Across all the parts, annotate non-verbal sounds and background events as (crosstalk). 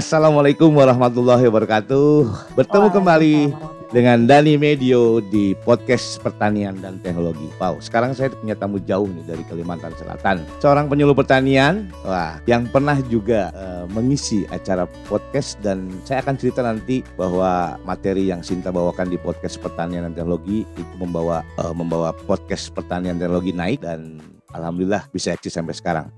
Assalamualaikum warahmatullahi wabarakatuh. Bertemu kembali dengan Dani Medio di podcast pertanian dan teknologi. Wow, sekarang saya punya tamu jauh nih dari Kalimantan Selatan. Seorang penyuluh pertanian, wah, yang pernah juga uh, mengisi acara podcast dan saya akan cerita nanti bahwa materi yang Sinta bawakan di podcast pertanian dan teknologi itu membawa uh, membawa podcast pertanian dan teknologi naik dan alhamdulillah bisa eksis sampai sekarang.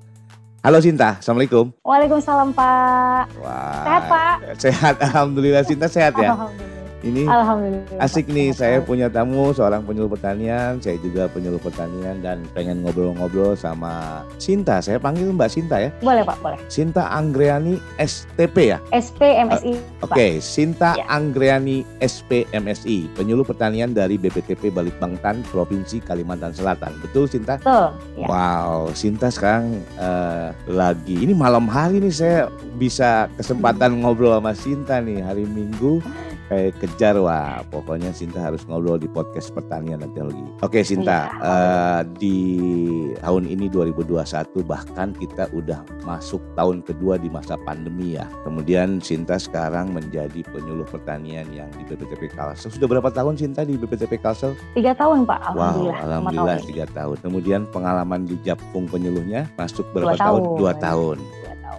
Halo Sinta, Assalamualaikum. Waalaikumsalam Pak. Wah, Sehat Pak? Sehat, Alhamdulillah. Sinta sehat ya? Alhamdulillah. Ini Alhamdulillah. asik nih, saya punya tamu seorang penyuluh pertanian, saya juga penyuluh pertanian dan pengen ngobrol-ngobrol sama Sinta. Saya panggil Mbak Sinta ya. Boleh Pak, boleh. Sinta Anggreani STP ya? SP MSI. Pak. Oke, Sinta Ya. Anggreani SPMSI, penyuluh pertanian dari BPTP Balikbangtan, Provinsi Kalimantan Selatan. Betul Sinta? Betul. Ya. Wow, Sinta sekarang eh, lagi ini malam hari nih saya bisa kesempatan ngobrol sama Sinta nih hari Minggu kayak kejar wah pokoknya Sinta harus ngobrol di podcast pertanian dan teknologi. Oke Sinta Iya. eh, di tahun ini 2021 bahkan kita udah masuk tahun kedua di masa pandemi ya. Kemudian Sinta sekarang menjadi penyuluh pertanian yang di BPTP Kalsel. Sudah berapa tahun Sinta di BPTP Kalsel? Tiga tahun Pak, alhamdulillah. Wow, alhamdulillah tiga tahun. Kemudian pengalaman di Japung penyuluhnya masuk berapa Dua tahun? tahun. Dua tahun.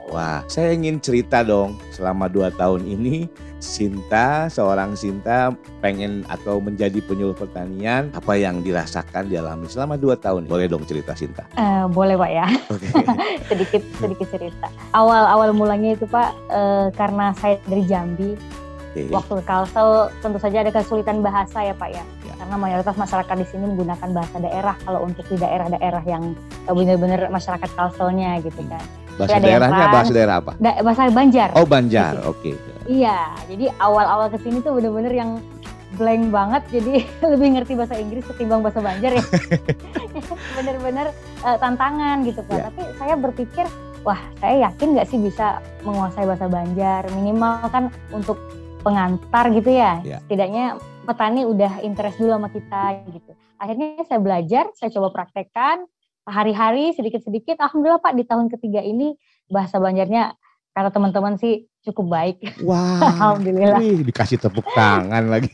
Wah, saya ingin cerita dong selama dua tahun ini Sinta, seorang Sinta pengen atau menjadi penyuluh pertanian, apa yang dirasakan dialami selama dua tahun? Boleh dong cerita Sinta. Eh, boleh Pak ya, Oke. (laughs) sedikit sedikit cerita. Awal awal mulanya itu Pak, eh, karena saya dari Jambi, Oke. waktu ke Kalsel tentu saja ada kesulitan bahasa ya Pak ya. Ya. Karena mayoritas masyarakat di sini menggunakan bahasa daerah kalau untuk di daerah-daerah yang eh, benar-benar masyarakat Kalselnya gitu kan. Bahasa daerahnya bahasa daerah apa? Da- bahasa Banjar. Oh Banjar, oke. Iya, jadi awal-awal ke sini tuh bener-bener yang blank banget, jadi (laughs) lebih ngerti bahasa Inggris ketimbang bahasa Banjar ya. (laughs) Bener-bener eh, tantangan gitu Pak. Iya. Tapi saya berpikir, wah saya yakin nggak sih bisa menguasai bahasa Banjar. Minimal kan untuk pengantar gitu ya. Iya. Setidaknya petani udah interest dulu sama kita gitu. Akhirnya saya belajar, saya coba praktekkan hari-hari sedikit-sedikit. Alhamdulillah Pak di tahun ketiga ini bahasa Banjarnya kata teman-teman sih cukup baik. Wah, (laughs) Alhamdulillah. wih, dikasih tepuk tangan lagi.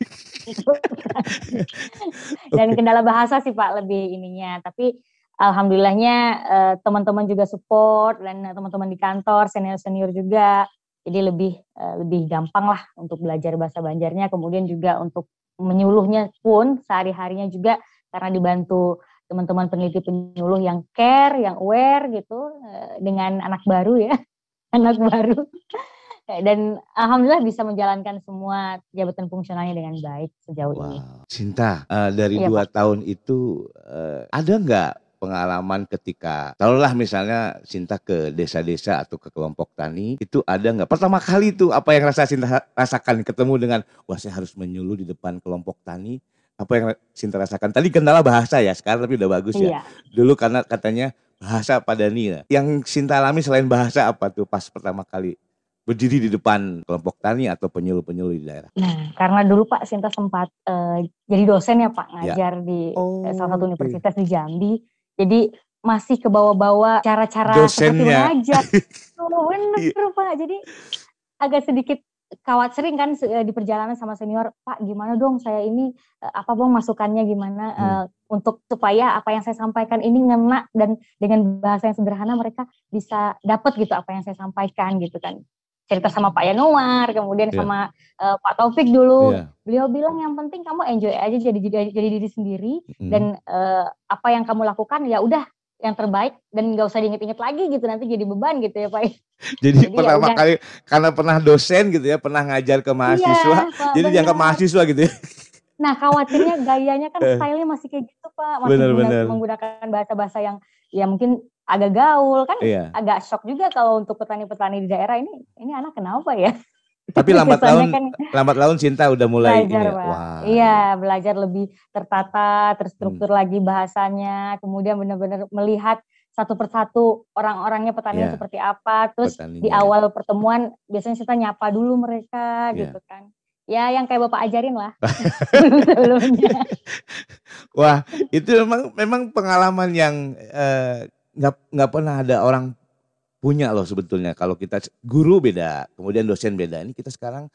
(laughs) Dan kendala bahasa sih Pak lebih ininya. Tapi alhamdulillahnya eh, teman-teman juga support dan eh, teman-teman di kantor senior-senior juga. Jadi lebih eh, lebih gampang lah untuk belajar bahasa Banjarnya. Kemudian juga untuk menyuluhnya pun sehari-harinya juga karena dibantu teman-teman peneliti penyuluh yang care, yang aware gitu eh, dengan anak baru ya, (laughs) anak baru. (laughs) Dan alhamdulillah bisa menjalankan semua jabatan fungsionalnya dengan baik sejauh ini. Wow. Sinta, eh, dari Iya, dua tahun itu eh, ada nggak pengalaman ketika, taruhlah misalnya Sinta ke desa-desa atau ke kelompok tani, itu ada nggak? Pertama kali itu apa yang rasa Sinta rasakan ketemu dengan, wah saya harus menyuluh di depan kelompok tani, apa yang Sinta rasakan? Tadi kendala bahasa ya, sekarang tapi udah bagus ya. Iya. Dulu karena katanya bahasa pada ya. Yang Sinta alami selain bahasa apa tuh pas pertama kali berdiri di depan kelompok tani atau penyuluh-penyuluh di daerah? Nah, karena dulu Pak Sinta sempat eh, jadi dosen ya Pak ngajar di Oh, eh, salah satu universitas di Jambi. Jadi masih ke bawah-bawah cara-cara seperti Dosennya. mengajar. Oh, (laughs) bener Iya. Pak. Jadi agak sedikit kawat sering kan eh, di perjalanan sama senior, Pak gimana dong saya ini eh, apa bang masukannya gimana Hmm. eh, untuk supaya apa yang saya sampaikan ini ngena dan dengan bahasa yang sederhana mereka bisa dapat gitu apa yang saya sampaikan gitu kan. Cerita sama Pak Yanuar, kemudian Iya. sama eh, Pak Taufik dulu. Iya. Beliau bilang yang penting kamu enjoy aja jadi jadi, jadi diri sendiri Mm. dan eh, apa yang kamu lakukan ya udah yang terbaik dan nggak usah diinget-inget lagi gitu nanti jadi beban gitu ya Pak. (laughs) Jadi, Jadi ya pertama udah. kali karena pernah dosen gitu ya, pernah ngajar ke mahasiswa, Iya, Pak, jadi dianggap benar. mahasiswa gitu ya. (laughs) Nah khawatirnya gayanya kan (laughs) Eh. stylenya masih kayak gitu Pak, masih Bener, bener. menggunakan bahasa-bahasa yang ya mungkin agak gaul kan Iya. agak shock juga kalau untuk petani-petani di daerah ini ini anak kenapa ya? Tapi (laughs) lambat laun kan lambat laun Sinta udah mulai belajar ini. ya. Wah. Iya, belajar lebih tertata, terstruktur Hmm. lagi bahasanya, kemudian benar-benar melihat satu persatu orang-orangnya petaninya Iya. seperti apa, terus petaninya. di awal pertemuan biasanya kita nyapa dulu mereka Iya. gitu kan. Ya yang kayak Bapak ajarin lah. (laughs) Wah, itu memang memang pengalaman yang eh, nggak nggak pernah ada orang punya loh sebetulnya. Kalau kita guru beda, kemudian dosen beda. Ini kita sekarang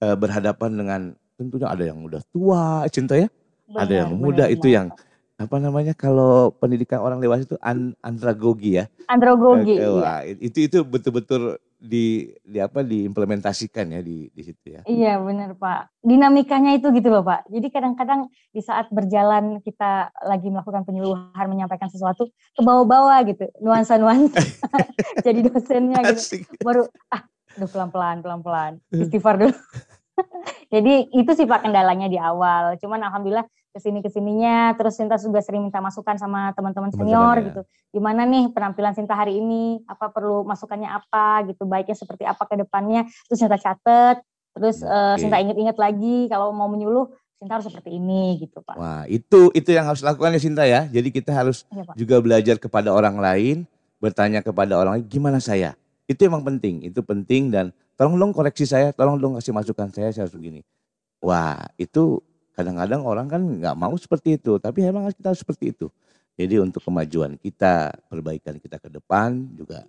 eh, berhadapan dengan tentunya ada yang udah tua, cinta ya. Ada yang Benar, muda benar itu banget. yang apa namanya kalau pendidikan orang dewasa itu an- andragogi ya. androgogi. Eh, iya. itu itu betul-betul di, di apa diimplementasikan ya di di situ ya. Iya benar Pak. Dinamikanya itu gitu loh Pak. Jadi kadang-kadang di saat berjalan kita lagi melakukan penyuluhan menyampaikan sesuatu ke bawah-bawah gitu. Nuansa-nuansa. (laughs) (laughs) Jadi dosennya gitu. Asik. Baru ah udah pelan-pelan pelan-pelan. Istighfar dulu. (laughs) Jadi itu sih Pak kendalanya di awal. Cuman alhamdulillah ke sini ke sininya terus Sinta juga sering minta masukan sama teman-teman senior ya. gitu. Gimana nih penampilan Sinta hari ini? Apa perlu masukannya apa gitu? Baiknya seperti apa ke depannya? Terus Sinta catet. Terus eh, Oke. Sinta inget-inget lagi kalau mau menyuluh Sinta harus seperti ini gitu Pak. Wah, itu itu yang harus dilakukan ya Sinta ya. Jadi kita harus Pak. juga belajar kepada orang lain, bertanya kepada orang lain gimana saya. Itu emang penting, itu penting dan tolong dong koreksi saya, tolong dong kasih masukan saya, saya harus begini. Wah, itu kadang-kadang orang kan nggak mau seperti itu, tapi emang kita harus seperti itu. Jadi untuk kemajuan kita, perbaikan kita ke depan juga.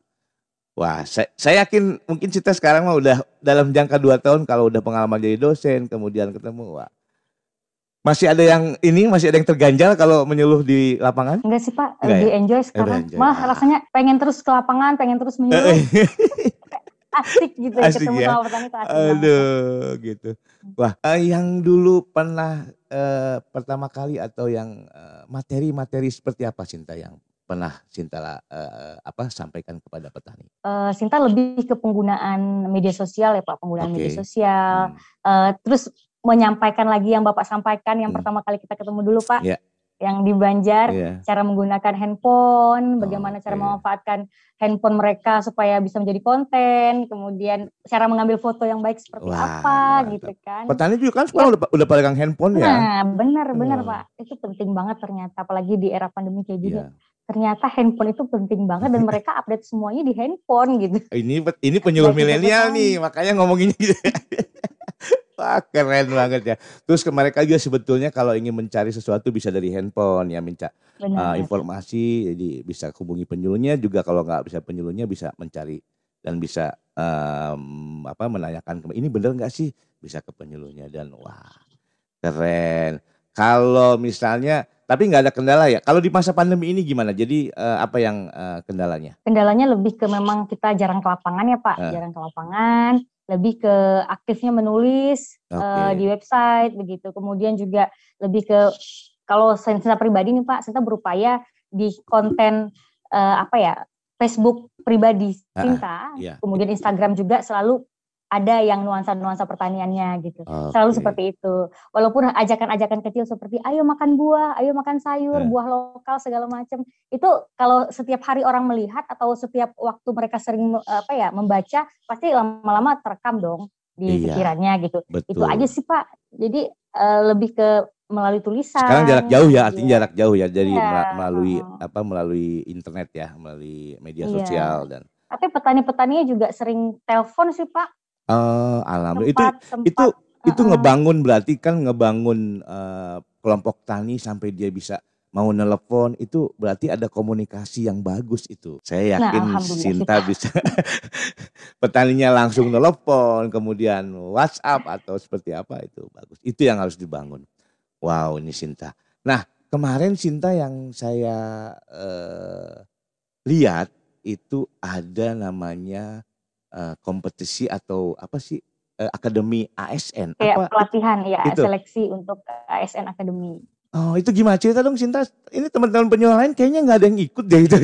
Wah, saya, saya yakin mungkin kita sekarang mah udah dalam jangka dua tahun kalau udah pengalaman jadi dosen, kemudian ketemu, wah. Masih ada yang ini, masih ada yang terganjal kalau menyuluh di lapangan? Enggak sih Pak, Enggak lebih ya? enjoy sekarang. enjoy. Malah Ah. rasanya pengen terus ke lapangan, pengen terus menyuluh. (laughs) asik gitu ya Asik ketemu ya. sama petani itu asik banget. Aduh, gitu. Wah, eh, yang dulu pernah eh, pertama kali atau yang eh, materi-materi seperti apa Sinta yang pernah Sinta eh, apa sampaikan kepada petani? Eh, Sinta lebih ke penggunaan media sosial ya Pak, penggunaan Oke. media sosial. Hmm, Eh, terus menyampaikan lagi yang Bapak sampaikan yang Hmm. pertama kali kita ketemu dulu Pak, Iya. Yang di Banjar, iya. cara menggunakan handphone, bagaimana cara Oke. memanfaatkan handphone mereka supaya bisa menjadi konten, kemudian cara mengambil foto yang baik seperti Wah, apa mantap. gitu kan. Petani juga kan sekarang udah, udah pegang handphone ya. Nah, benar benar Hmm. Pak. Itu penting banget ternyata apalagi di era pandemi kayak gini. Iya. Ternyata handphone itu penting banget dan mereka (laughs) update semuanya di handphone gitu. Ini ini penyuluh milenial nih, makanya ngomonginnya gitu. (laughs) Wah keren banget ya. Terus ke mereka juga sebetulnya kalau ingin mencari sesuatu bisa dari handphone ya minta Benar. uh, informasi jadi bisa hubungi penyuluhnya juga kalau nggak bisa penyuluhnya bisa mencari dan bisa em, apa menanyakan ke ini bener nggak sih? Bisa ke penyuluhnya dan wah keren. Kalau misalnya tapi nggak ada kendala ya. Kalau di masa pandemi ini gimana? Jadi eh, apa yang eh, kendalanya? Kendalanya lebih ke memang kita jarang ke lapangan ya Pak, Ah. jarang ke lapangan, lebih ke aktifnya menulis Oke. eh, di website begitu. Kemudian juga lebih ke kalau saya pribadi nih Pak, saya berupaya di konten eh, apa ya Facebook pribadi Ah, Sinta, iya. kemudian Instagram juga selalu ada yang nuansa-nuansa pertaniannya gitu. Selalu Oke. seperti itu. Walaupun ajakan-ajakan kecil seperti ayo makan buah, ayo makan sayur, Eh. buah lokal segala macam. Itu kalau setiap hari orang melihat atau setiap waktu mereka sering apa ya membaca, pasti lama-lama terekam dong di Iya. pikirannya gitu. betul Itu aja sih Pak. Jadi eh, lebih ke melalui tulisan. sekarang jarak jauh ya artinya Iya. jarak jauh ya jadi Iya. mela- melalui Oh. apa melalui internet ya melalui media Iya. sosial dan Tapi petani-petaninya juga sering telepon sih Pak. Eh alhamdulillah itu Tempat, tempat. itu itu Heeh. ngebangun berarti kan ngebangun eh, kelompok tani sampai dia bisa mau nelpon itu berarti ada komunikasi yang bagus itu. Saya Nah, yakin alhamdulillah Sinta bisa (laughs) petaninya langsung nelpon kemudian WhatsApp atau seperti apa itu bagus. Itu yang harus dibangun. Wow, ini Sinta. Nah, kemarin Sinta yang saya eh, lihat itu ada namanya eh, kompetisi atau apa sih eh, akademi ASN kayak apa pelatihan ya Itu. seleksi untuk ASN Academy. Oh itu gimana cerita dong Cinta? Ini teman-teman penjual lain kayaknya nggak ada yang ikut deh (laughs) itu.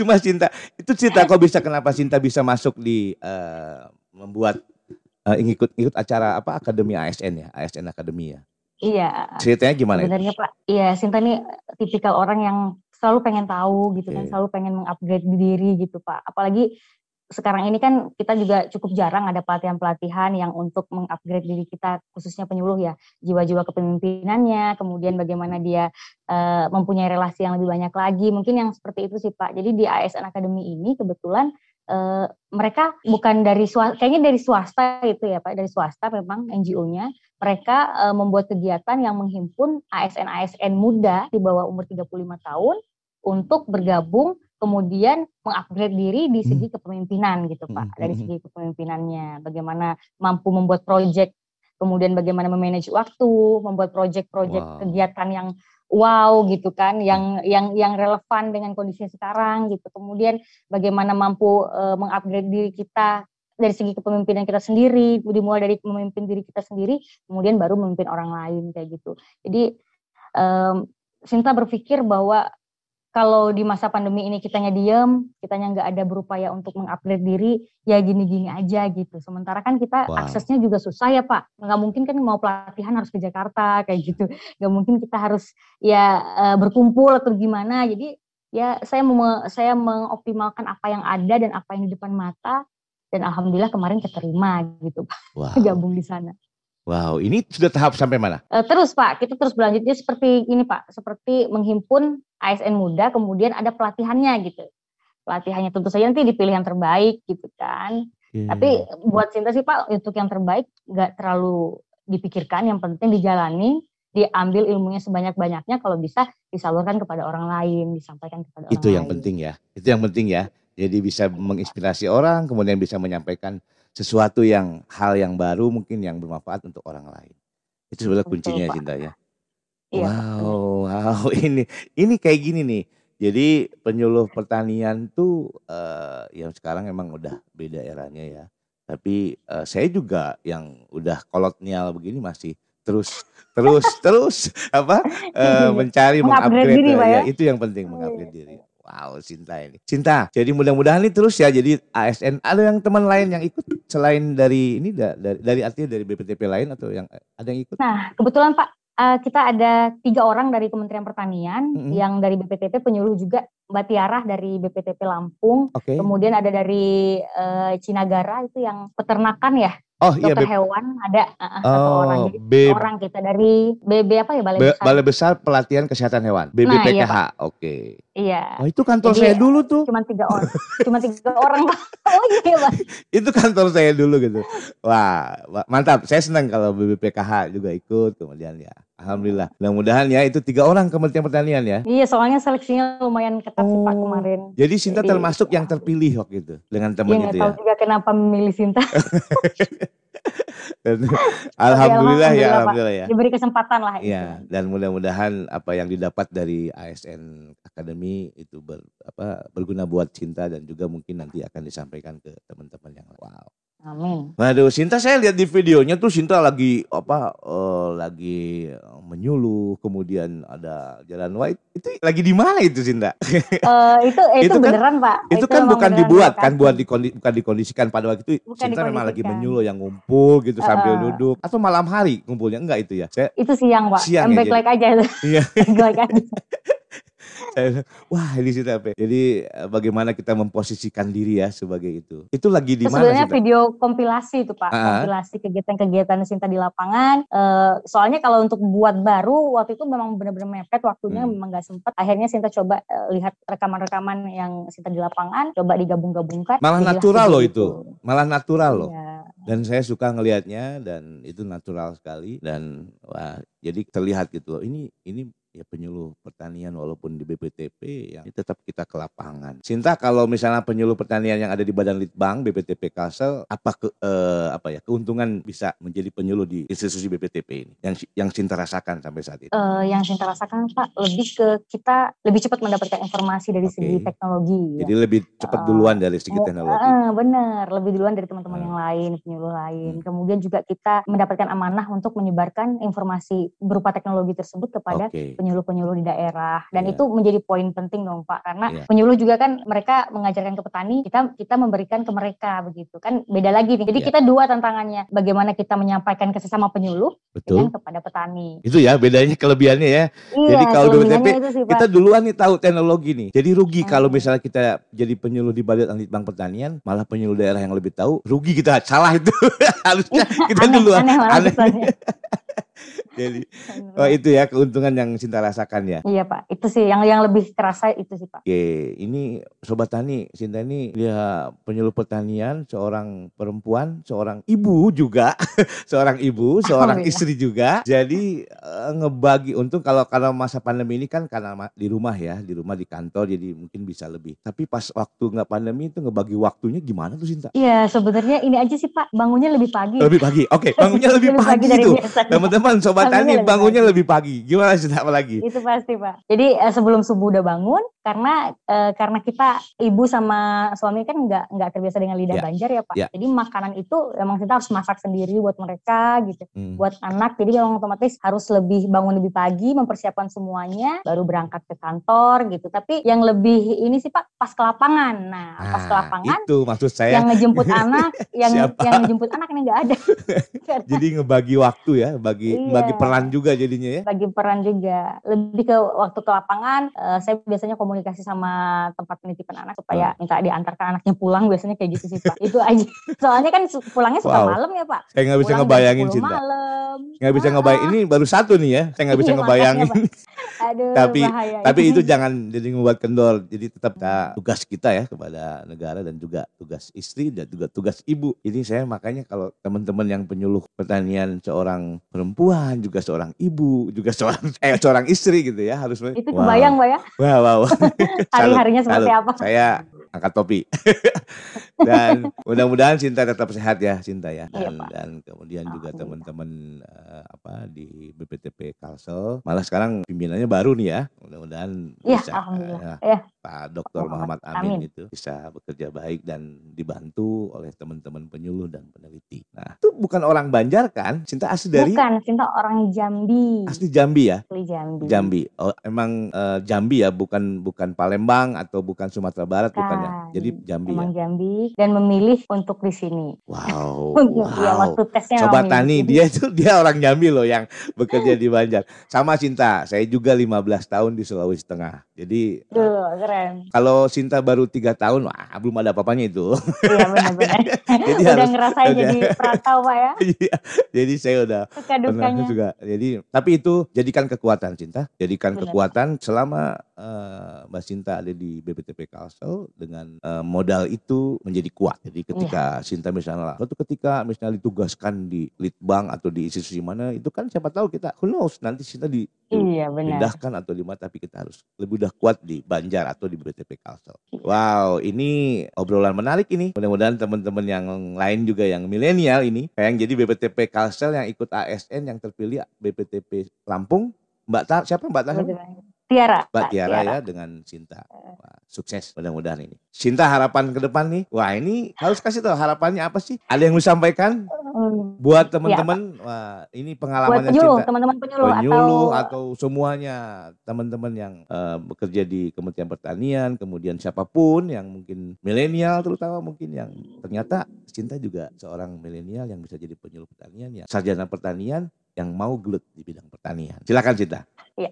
Cuma Cinta. Itu cerita kok bisa kenapa Cinta bisa masuk di eh, membuat eh, ikut ikut acara apa Akademi ASN ya, ASN Akademi ya. Iya. Ceritanya gimana? Sebenarnya Pak, iya Sinta ini tipikal orang yang selalu pengen tahu gitu kan, Oke. selalu pengen mengupgrade diri gitu Pak. Apalagi sekarang ini kan kita juga cukup jarang ada pelatihan-pelatihan yang untuk mengupgrade diri kita khususnya penyuluh ya. Jiwa-jiwa kepemimpinannya kemudian bagaimana dia uh, mempunyai relasi yang lebih banyak lagi. Mungkin yang seperti itu sih Pak. Jadi di ASN Academy ini kebetulan uh, mereka bukan dari swasta, kayaknya dari swasta itu ya Pak. Dari swasta memang NGO-nya mereka uh, membuat kegiatan yang menghimpun ASN-ASN muda di bawah umur 35 tahun untuk bergabung kemudian mengupgrade diri di segi hmm. kepemimpinan gitu Pak, hmm, dari hmm, segi kepemimpinannya, bagaimana mampu membuat proyek, kemudian bagaimana memanage waktu, membuat proyek-proyek wow. kegiatan yang wow gitu kan, yang yang yang relevan dengan kondisi sekarang gitu. Kemudian bagaimana mampu uh, mengupgrade diri kita dari segi kepemimpinan kita sendiri, dimulai dari memimpin diri kita sendiri, kemudian baru memimpin orang lain kayak gitu. Jadi um, Sinta berpikir bahwa kalau di masa pandemi ini kitanya diem, kitanya nggak ada berupaya untuk mengupgrade diri, ya gini-gini aja gitu. Sementara kan kita wow. aksesnya juga susah ya Pak. Nggak mungkin kan mau pelatihan harus ke Jakarta kayak gitu. Nggak mungkin kita harus ya uh, berkumpul atau gimana. Jadi ya saya mau saya mengoptimalkan apa yang ada dan apa yang di depan mata. Dan alhamdulillah kemarin keterima gitu Pak. Wow. (laughs) Gabung di sana. Wow, ini sudah tahap sampai mana? Uh, terus Pak, kita terus berlanjutnya seperti ini Pak, seperti menghimpun ASN muda, kemudian ada pelatihannya gitu. Pelatihannya tentu saja nanti dipilih yang terbaik gitu kan. Yeah. Tapi buat Sinta sih Pak, untuk yang terbaik nggak terlalu dipikirkan, yang penting dijalani, diambil ilmunya sebanyak-banyaknya, kalau bisa disalurkan kepada orang lain, disampaikan kepada Itu orang yang lain. penting ya, itu yang penting ya. Jadi bisa menginspirasi orang, kemudian bisa menyampaikan sesuatu yang hal yang baru mungkin yang bermanfaat untuk orang lain. Itu sebenarnya kuncinya Cinta ya. Iya, wow, wow (laughs) ini ini kayak gini nih. Jadi penyuluh pertanian tuh uh, yang sekarang emang udah beda eranya ya. Tapi uh, saya juga yang udah kolonial begini masih terus terus (laughs) terus apa uh, mencari mengupgrade diri, ya, ya. itu yang penting mengupgrade diri. Wow, Cinta ini. Cinta. Jadi mudah-mudahan ini terus ya. Jadi ASN ada yang teman lain yang ikut selain dari ini dari dari artinya dari BPTP lain atau yang ada yang ikut? Nah, kebetulan Pak uh, kita ada tiga orang dari Kementerian Pertanian, mm -hmm. yang dari BPTP penyuluh juga Mbak Tiarah dari BPTP Lampung, okay. kemudian ada dari uh, Cinagara itu yang peternakan ya, Oh iya, dokter hewan ada uh, satu Oh, orang. Jadi B- orang kita dari BB apa ya Balai Ba- Besar. Balai Besar Pelatihan Kesehatan Hewan, Nah, iya, BBPKH. Oke. Iya. Oh, itu kantor Jadi, saya dulu tuh. Cuma tiga orang, cuma tiga orang Pak. (laughs) Oh iya Pak. Itu kantor saya dulu gitu. Wah, wa- mantap. Saya senang kalau BBPKH juga ikut kemudian ya. Alhamdulillah. Mudah-mudahan ya itu tiga orang Kementerian Pertanian ya. Iya, soalnya seleksinya lumayan ketat sih Pak Oh. kemarin. Jadi Sinta Jadi, termasuk yang terpilih waktu itu dengan Iya teman nggak itu tahu ya. juga kenapa memilih Sinta. (laughs) Dan alhamdulillah ya, alhamdulillah, Pak. alhamdulillah ya. Diberi kesempatan lah. Iya, dan mudah-mudahan apa yang didapat dari ASN Academy itu ber, apa, berguna buat Cinta dan juga mungkin nanti akan disampaikan ke teman-teman yang lain. Wow. Amin. Waduh, Sinta saya lihat di videonya tuh Sinta lagi apa eh, lagi menyuluh, kemudian ada jalan white. Itu lagi di mana itu Sinta? Eh, itu (laughs) itu, Itu kan- beneran Pak. itu kan memang bukan dibuat kan, buat dikondi, bukan dikondisikan pada waktu itu. Bukan Sinta memang lagi menyuluh yang ngumpul gitu sambil Uh-uh. duduk atau malam hari ngumpulnya enggak itu ya. Saya Itu siang Pak. Siang ya, backlight aja itu. iya (laughs) backlight aja. (laughs) saya (laughs) wah ini apa? ya? Jadi eh, bagaimana kita memposisikan diri ya sebagai itu. Itu lagi di Itu mana sebenarnya Sinta? video kompilasi itu Pak, Ah. kompilasi kegiatan-kegiatan Sinta di lapangan. Eh, soalnya kalau untuk buat baru waktu itu memang benar-benar mepet waktunya Hmm. memang nggak sempet. Akhirnya Sinta coba eh, lihat rekaman-rekaman yang Sinta di lapangan, coba digabung-gabungkan. Malah natural loh itu. Malah natural loh. Iya. dan saya suka ngelihatnya dan itu natural sekali dan wah jadi terlihat gitu loh ini ini ya penyuluh pertanian walaupun di BPTP yang tetap kita ke lapangan. Sinta kalau misalnya penyuluh pertanian yang ada di Badan Litbang BPTP Kalsel apa ke eh, apa ya keuntungan bisa menjadi penyuluh di institusi BPTP ini yang yang Sinta rasakan sampai saat ini. Eh, yang Sinta rasakan Pak lebih ke kita lebih cepat mendapatkan informasi dari segi Oke. teknologi. ya. Jadi lebih cepat Eh, duluan dari segi Mu- teknologi. eh, benar, lebih duluan dari teman-teman Hmm. yang lain, penyuluh lain. Hmm. Kemudian juga kita mendapatkan amanah untuk menyebarkan informasi berupa teknologi tersebut kepada Oke. Penyuluh-penyuluh di daerah dan Iya. itu menjadi poin penting dong Pak karena Iya. penyuluh juga kan mereka mengajarkan ke petani kita kita memberikan ke mereka begitu kan beda lagi nih jadi Iya. kita dua tantangannya bagaimana kita menyampaikan ke sesama penyuluh Betul. dengan kepada petani Itu ya bedanya kelebihannya ya. iya Jadi kalau BPTP, Kita duluan nih tahu teknologi nih. Jadi rugi kalau Hmm. misalnya kita jadi penyuluh di Badan Litbang Pertanian, malah penyuluh daerah yang lebih tahu, rugi kita. Salah itu. (laughs) Harusnya kita aneh, duluan. aneh Aneh. (laughs) Jadi oh itu ya keuntungan yang Sinta rasakan ya. iya Pak itu sih yang yang lebih terasa itu sih Pak Oke, ini Sobat Tani, Sinta ini dia penyuluh pertanian, seorang perempuan, seorang ibu juga, (laughs) seorang ibu, seorang Alhamdulillah. istri juga. Jadi eh, ngebagi untung kalau kalau masa pandemi ini kan karena di rumah ya, di rumah di kantor jadi mungkin bisa lebih. Tapi pas waktu nggak pandemi itu ngebagi waktunya gimana tuh Sinta? Iya sebenarnya ini aja sih Pak bangunnya lebih pagi Lebih pagi. Oke, bangunnya lebih pagi dari tuh. biasanya. Teman-teman Sobat Lebih bangunnya lebih pagi. Gimana Sinta apa lagi? itu pasti pak jadi eh, sebelum subuh udah bangun karena eh, karena kita ibu sama suami kan nggak nggak terbiasa dengan lidah Ya, banjar ya pak ya. jadi makanan itu emang kita harus masak sendiri buat mereka gitu Hmm. buat anak jadi memang otomatis harus lebih bangun lebih pagi mempersiapkan semuanya baru berangkat ke kantor gitu tapi yang lebih ini sih pak pas ke lapangan nah pas ke Ah, lapangan itu maksud saya. yang ngejemput (laughs) anak yang Siapa? yang ngejemput anak ini nggak ada (laughs) Jadi ngebagi waktu ya, bagi Iya. bagi peran juga jadinya ya. bagi peran juga lebih ke waktu ke lapangan eh, saya biasanya komunikasi sama tempat penitipan anak supaya minta diantarkan anaknya pulang biasanya kayak gitu sih pak itu aja (laughs) soalnya kan pulangnya suka Wow. malam ya pak Saya nggak bisa Pulang ngebayangin 10 Cinta. malam Nggak bisa Ah, ngebayang. Ini baru satu nih ya. Saya nggak bisa Iya, ngebayangin. makanya, aduh Tapi- bahaya Tapi ini. itu (laughs) jangan jadi membuat kendor. Jadi tetap kita, tugas kita ya kepada negara dan juga tugas istri dan juga tugas ibu. Ini saya makanya kalau teman-teman yang penyuluh pertanian seorang perempuan, juga seorang ibu, juga seorang (laughs) eh seorang istri gitu ya harus. itu Wow. kebayang pak ya Wow, wow. (laughs) Salut, hari-harinya seperti salut. apa Saya angkat topi. (laughs) dan mudah-mudahan Cinta tetap sehat ya, Cinta ya. Iya, Dan, Pak. dan kemudian juga Alhamdulillah. teman-teman eh, apa di BPTP Kalsel. Malah sekarang pimpinannya baru nih ya. Mudah-mudahan Iya, bisa alhamdulillah. eh, Iya. Pak Dr. Muhammad Muhammad Amin, Amin. itu bisa bekerja baik dan dibantu oleh teman-teman penyuluh dan peneliti. Nah, itu bukan orang Banjar kan? Cinta asli dari bukan cinta orang Jambi asli Jambi ya? asli Jambi Jambi. Oh, emang eh, Jambi ya, bukan bukan Palembang atau bukan Sumatera Barat bukan ya. Bukan. Jadi Jambi emang ya. Jambi dan memilih untuk di sini Wow. (laughs) Wow. waktu tesnya memilih Tani, dia itu dia orang Jambi loh yang bekerja di Banjar. Sama Cinta, saya juga 15 tahun di Sulawesi Tengah. Jadi Duh, keren. kalau Cinta baru tiga tahun, wah belum ada apa-apanya itu. Iya benar-benar. (laughs) Jadi udah harus- ngerasain udah. jadi (laughs) perantau pak ya. Iya, Jadi saya udah Suka dukanya. juga. Jadi tapi itu jadikan kekuatan Cinta, jadikan Benar. kekuatan selama eh, Mbak Cinta ada di BPTP Kalsel dengan eh, modal itu menjadi kuat. Jadi ketika Iya. Cinta misalnya, suatu ketika misalnya ditugaskan di Litbang atau di institusi mana, itu kan siapa tahu kita, who knows nanti Cinta di Iya benar. pindahkan atau di mana tapi kita harus lebih udah kuat di Banjar atau di BPTP Kalsel. Wow, ini obrolan menarik ini. Mudah-mudahan teman-teman yang lain juga yang milenial ini, kayak yang jadi BPTP Kalsel yang ikut ASN yang terpilih BPTP Lampung, Mbak Tar, siapa Mbak Tar? Tiara. Mbak Pak, Tiara ya dengan Cinta. Wah, sukses mudah-mudahan ini. Cinta harapan ke depan nih. Wah ini harus kasih tahu harapannya apa sih? Ada yang mau sampaikan Hmm. buat teman-teman? Wah ini Buat pengalamannya penyuluh, Cinta teman-teman penyuluh, penyuluh atau, atau, semuanya teman-teman yang eh, bekerja di Kementerian Pertanian, kemudian siapa pun yang mungkin milenial terutama mungkin yang ternyata Cinta juga seorang milenial yang bisa jadi penyuluh pertanian ya sarjana pertanian yang mau gelut di bidang pertanian. Silakan Cinta.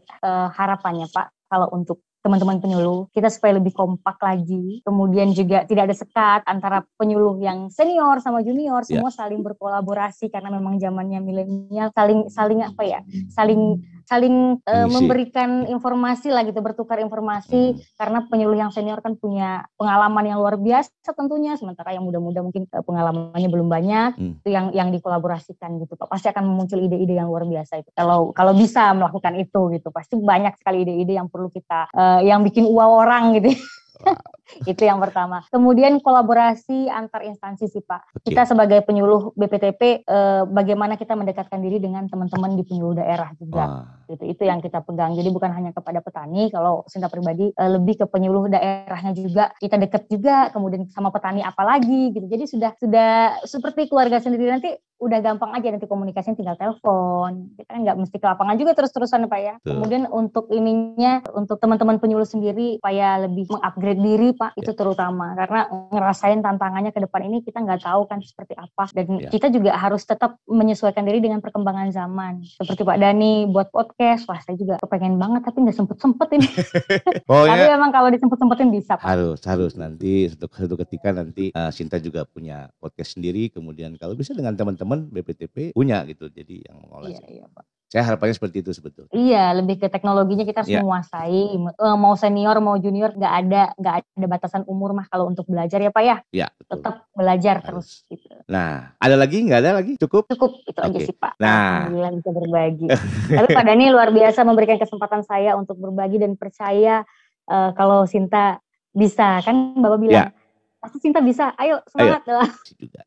eh, harapannya Pak kalau untuk teman-teman penyuluh kita supaya lebih kompak lagi kemudian juga tidak ada sekat antara penyuluh yang senior sama junior Ya. semua saling berkolaborasi karena memang zamannya milenial saling saling apa ya saling saling Mengisi. memberikan informasi lah gitu bertukar informasi. Hmm. karena penyuluh yang senior kan punya pengalaman yang luar biasa tentunya. Sementara yang muda-muda mungkin eh, pengalamannya belum banyak. Hmm. itu yang yang dikolaborasikan gitu. Pak pasti akan muncul ide-ide yang luar biasa itu. Kalau kalau bisa melakukan itu gitu. Pasti banyak sekali ide-ide yang perlu kita eh, yang bikin wow orang gitu (laughs) (laughs) itu yang pertama. Kemudian kolaborasi antar instansi sih Pak. Oke. Kita sebagai penyuluh BPTP eh, bagaimana kita mendekatkan diri dengan teman-teman di penyuluh daerah juga. Wah, Gitu. Itu yang kita pegang. Jadi bukan hanya kepada petani, kalau Sinta pribadi eh, lebih ke penyuluh daerahnya juga. Kita deket juga, kemudian sama petani apalagi gitu. Jadi sudah sudah seperti keluarga sendiri nanti udah gampang aja nanti komunikasinya tinggal telepon. Kita kan nggak mesti ke lapangan juga terus-terusan Pak ya. Betul. Kemudian untuk ininya untuk teman-teman penyuluh sendiri supaya lebih mengupgrade diri Pak itu terutama karena ngerasain tantangannya ke depan ini kita nggak tahu kan seperti apa dan Ya. kita juga harus tetap menyesuaikan diri dengan perkembangan zaman. Seperti Pak Dani buat podcast, wah saya juga kepengen banget tapi nggak sempet-sempet ini. (laughs) Tapi pokoknya memang kalau disempet-sempetin bisa Pak. harus harus nanti suatu, suatu ketika nanti eh, Sinta juga punya podcast sendiri kemudian kalau bisa dengan teman-teman BPTP punya gitu jadi yang mengolah Iya, iya Pak. saya harapannya seperti itu sebetulnya Iya, lebih ke teknologinya kita harus Iya. menguasai. Eh, Mau senior, mau junior, nggak ada nggak ada batasan umur mah kalau untuk belajar ya Pak ya. ya betul Tetap belajar Harus. terus gitu. nah ada lagi nggak ada lagi cukup Cukup itu aja Oke. sih Pak. Nah. Alhamdulillah bisa berbagi. (laughs) Tapi Pak Dani luar biasa memberikan kesempatan saya untuk berbagi dan percaya eh, kalau Sinta bisa kan Bapak bilang. Pasti Sinta bisa. Ayo semangat lah. juga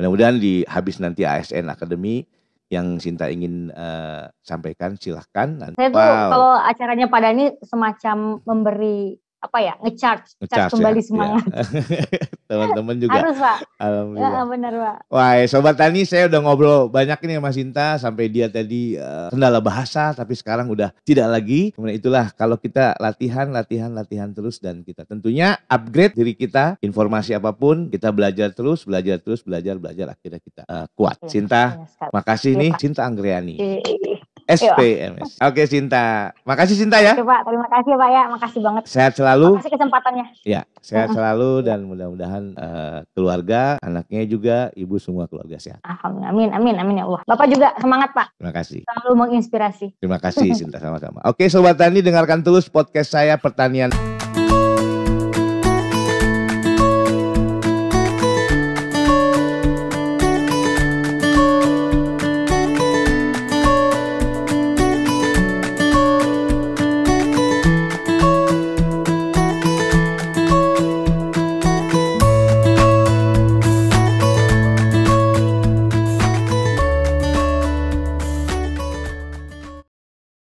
mudah-mudahan di habis nanti ASN Academy yang Sinta ingin eh, sampaikan silahkan Saya tuh Wow. kalau acaranya Pak Dani semacam memberi apa ya ngecharge, Ngecharge charge kembali ya, semangat. ya. (laughs) teman-teman juga Harus Pak. alhamdulillah (laughs) Ya, benar Pak. Wah, sobat Tani, saya udah ngobrol banyak nih sama Sinta sampai dia tadi eh, kendala bahasa, tapi sekarang udah tidak lagi. Kemudian itulah kalau kita latihan, latihan, latihan terus dan kita tentunya upgrade diri kita. Informasi apa pun kita belajar terus, belajar terus, belajar, belajar. Akhirnya kita eh, kuat. Iya, Sinta, sekali. makasih Iya, nih, Pak. Sinta Anggriani, Oke. SPMS. Oke, Sinta, makasih Sinta ya. Oke Pak, terima kasih Pak ya, makasih banget. Sehat selalu. Makasih kesempatannya. Ya, sehat selalu dan mudah-mudahan eh, keluarga, anaknya juga, ibu semua keluarga sehat. Alhamdulillah, amin, amin, amin ya Allah. Bapak juga semangat Pak, Terima kasih. selalu menginspirasi. Terima kasih Sinta sama-sama. Oke Sobat Tani dengarkan terus podcast saya Pertanian.